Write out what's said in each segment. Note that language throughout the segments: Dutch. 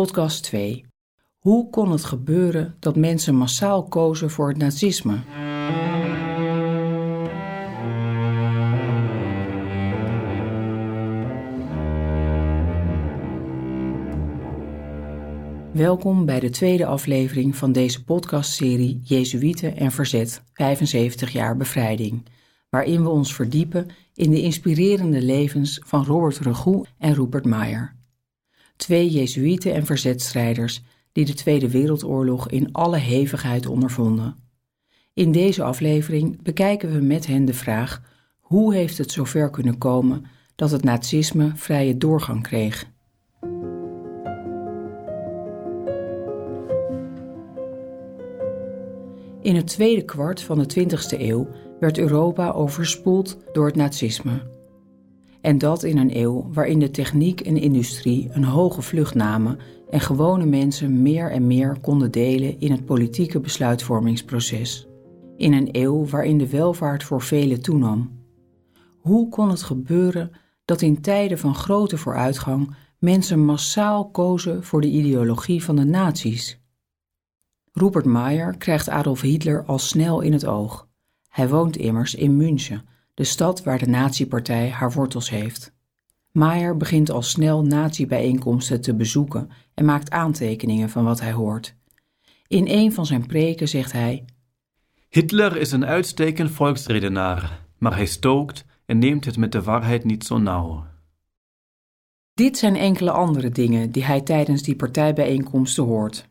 Podcast 2. Hoe kon het gebeuren dat mensen massaal kozen voor het nazisme? Welkom bij de tweede aflevering van deze podcastserie Jezuïeten en Verzet 75 jaar bevrijding, waarin we ons verdiepen in de inspirerende levens van Robert Regoe en Rupert Meyer. Twee Jezuïeten en verzetstrijders die de Tweede Wereldoorlog in alle hevigheid ondervonden. In deze aflevering bekijken we met hen de vraag: hoe heeft het zover kunnen komen dat het nazisme vrije doorgang kreeg? In het tweede kwart van de 20e eeuw werd Europa overspoeld door het nazisme. En dat in een eeuw waarin de techniek en industrie een hoge vlucht namen en gewone mensen meer en meer konden delen in het politieke besluitvormingsproces. In een eeuw waarin de welvaart voor velen toenam. Hoe kon het gebeuren dat in tijden van grote vooruitgang mensen massaal kozen voor de ideologie van de nazi's? Rupert Meyer krijgt Adolf Hitler al snel in het oog. Hij woont immers in München, de stad waar de nazi-partij haar wortels heeft. Meyer begint al snel nazi-bijeenkomsten te bezoeken en maakt aantekeningen van wat hij hoort. In een van zijn preken zegt hij: Hitler is een uitstekend volksredenaar, maar hij stookt en neemt het met de waarheid niet zo nauw. Dit zijn enkele andere dingen die hij tijdens die partijbijeenkomsten hoort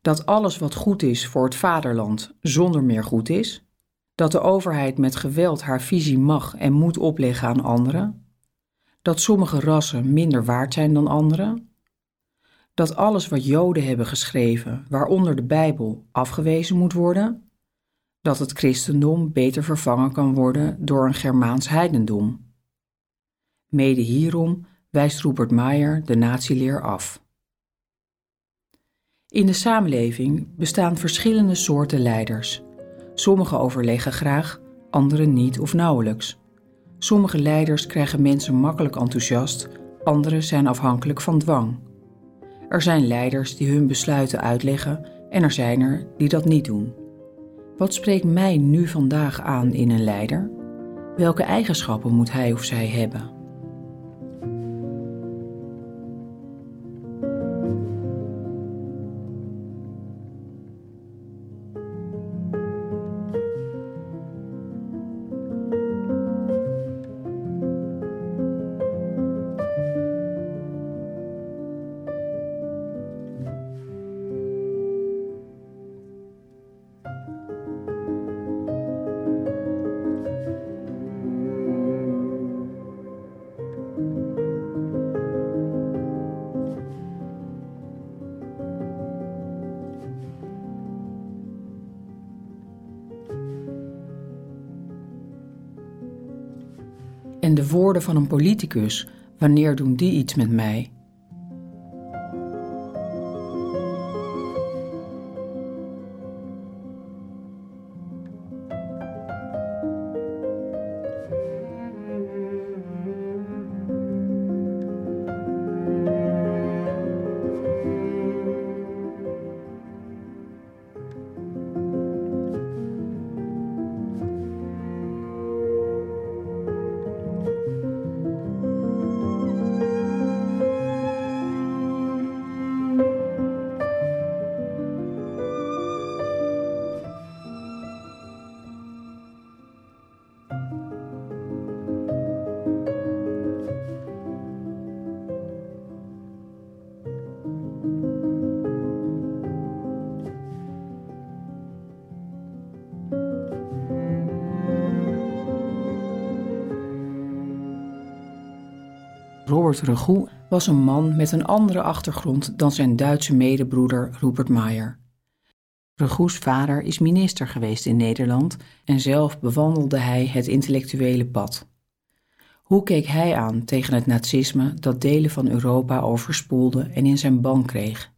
dat alles wat goed is voor het vaderland zonder meer goed is, dat de overheid met geweld haar visie mag en moet opleggen aan anderen, dat sommige rassen minder waard zijn dan anderen, dat alles wat Joden hebben geschreven, waaronder de Bijbel, afgewezen moet worden, dat het christendom beter vervangen kan worden door een Germaans heidendom. Mede hierom wijst Rupert Meyer de nazileer af. In de samenleving bestaan verschillende soorten leiders. Sommige overleggen graag, andere niet of nauwelijks. Sommige leiders krijgen mensen makkelijk enthousiast, andere zijn afhankelijk van dwang. Er zijn leiders die hun besluiten uitleggen en er zijn er die dat niet doen. Wat spreekt mij nu vandaag aan in een leider? Welke eigenschappen moet hij of zij hebben? Woorden van een politicus, wanneer doen die iets met mij? Robert was een man met een andere achtergrond dan zijn Duitse medebroeder Rupert Meyer. Regoes vader is minister geweest in Nederland en zelf bewandelde hij het intellectuele pad. Hoe keek hij aan tegen het nazisme dat delen van Europa overspoelde en in zijn ban kreeg?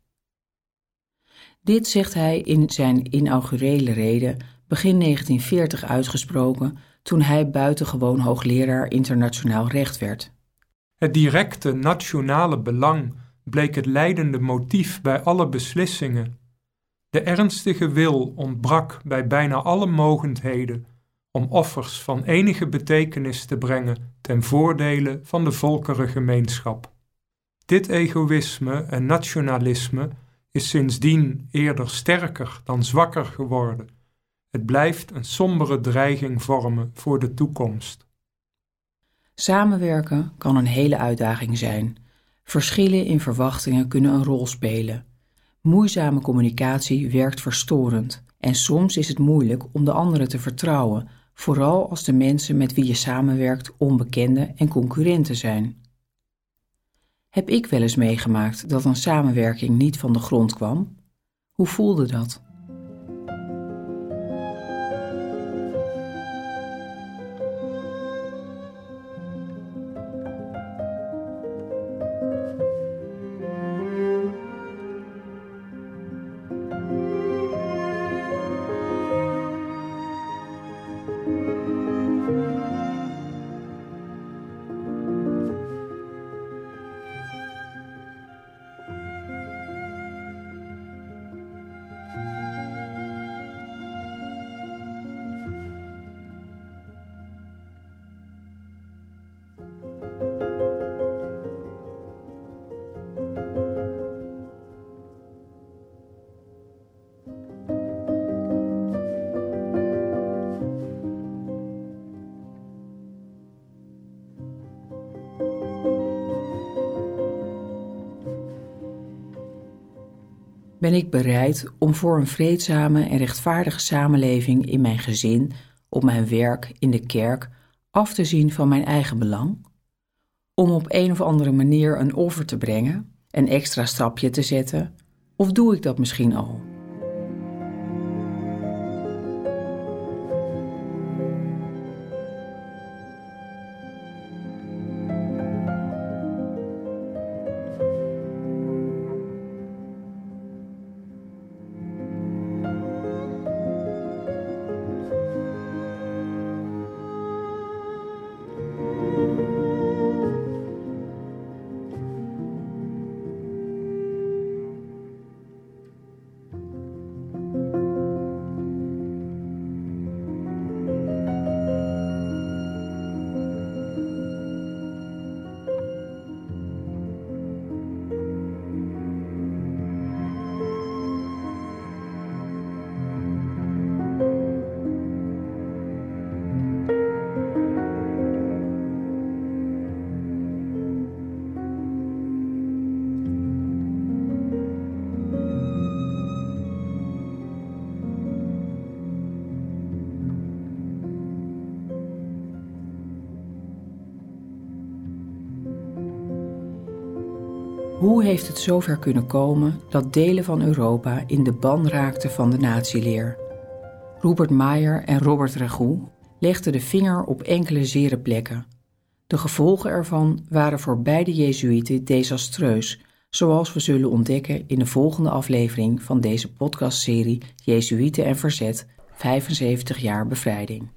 Dit zegt hij in zijn inaugurele reden begin 1940 uitgesproken toen hij buitengewoon hoogleraar internationaal recht werd. Het directe nationale belang bleek het leidende motief bij alle beslissingen. De ernstige wil ontbrak bij bijna alle mogendheden om offers van enige betekenis te brengen ten voordele van de volkerengemeenschap. Dit egoïsme en nationalisme is sindsdien eerder sterker dan zwakker geworden. Het blijft een sombere dreiging vormen voor de toekomst. Samenwerken kan een hele uitdaging zijn. Verschillen in verwachtingen kunnen een rol spelen. Moeizame communicatie werkt verstorend en soms is het moeilijk om de anderen te vertrouwen, vooral als de mensen met wie je samenwerkt onbekende en concurrenten zijn. Heb ik wel eens meegemaakt dat een samenwerking niet van de grond kwam? Hoe voelde dat? Ben ik bereid om voor een vreedzame en rechtvaardige samenleving in mijn gezin, op mijn werk, in de kerk, af te zien van mijn eigen belang? Om op een of andere manier een offer te brengen, een extra stapje te zetten, of doe ik dat misschien al? Hoe heeft het zover kunnen komen dat delen van Europa in de ban raakten van de natieleer? Robert Mayer en Robert Ragout legden de vinger op enkele zere plekken. De gevolgen ervan waren voor beide Jezuïeten desastreus, zoals we zullen ontdekken in de volgende aflevering van deze podcastserie Jezuïeten en Verzet 75 jaar bevrijding.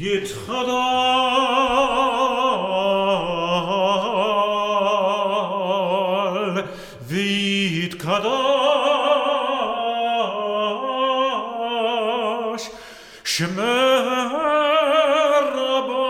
יתחדל ויתקדש שמר רבה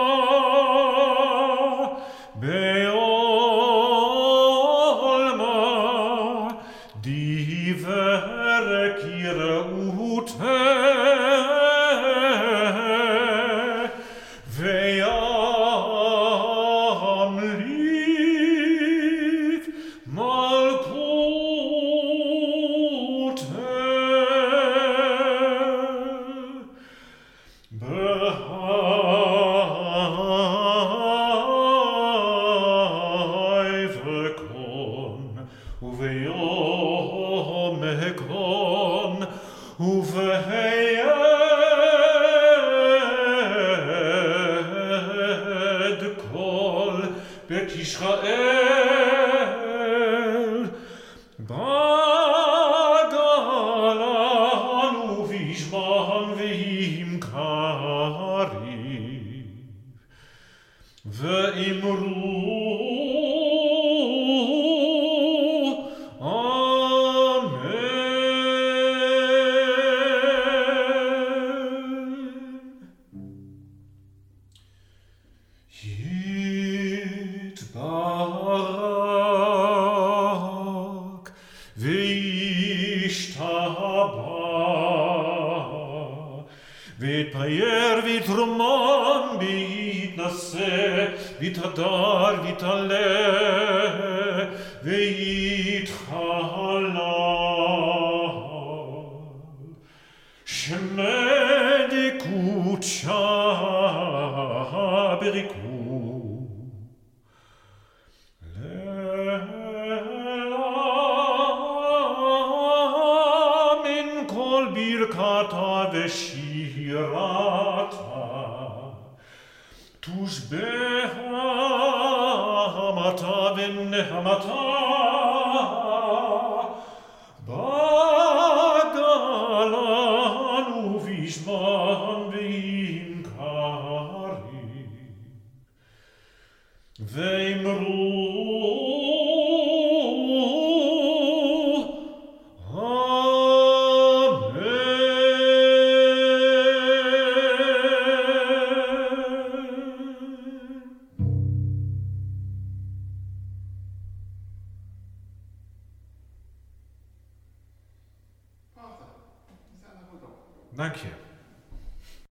Israel, vita dar vita le veit halal shmedi kucha beriku Birkata ve şirata Tush behamata venne hamata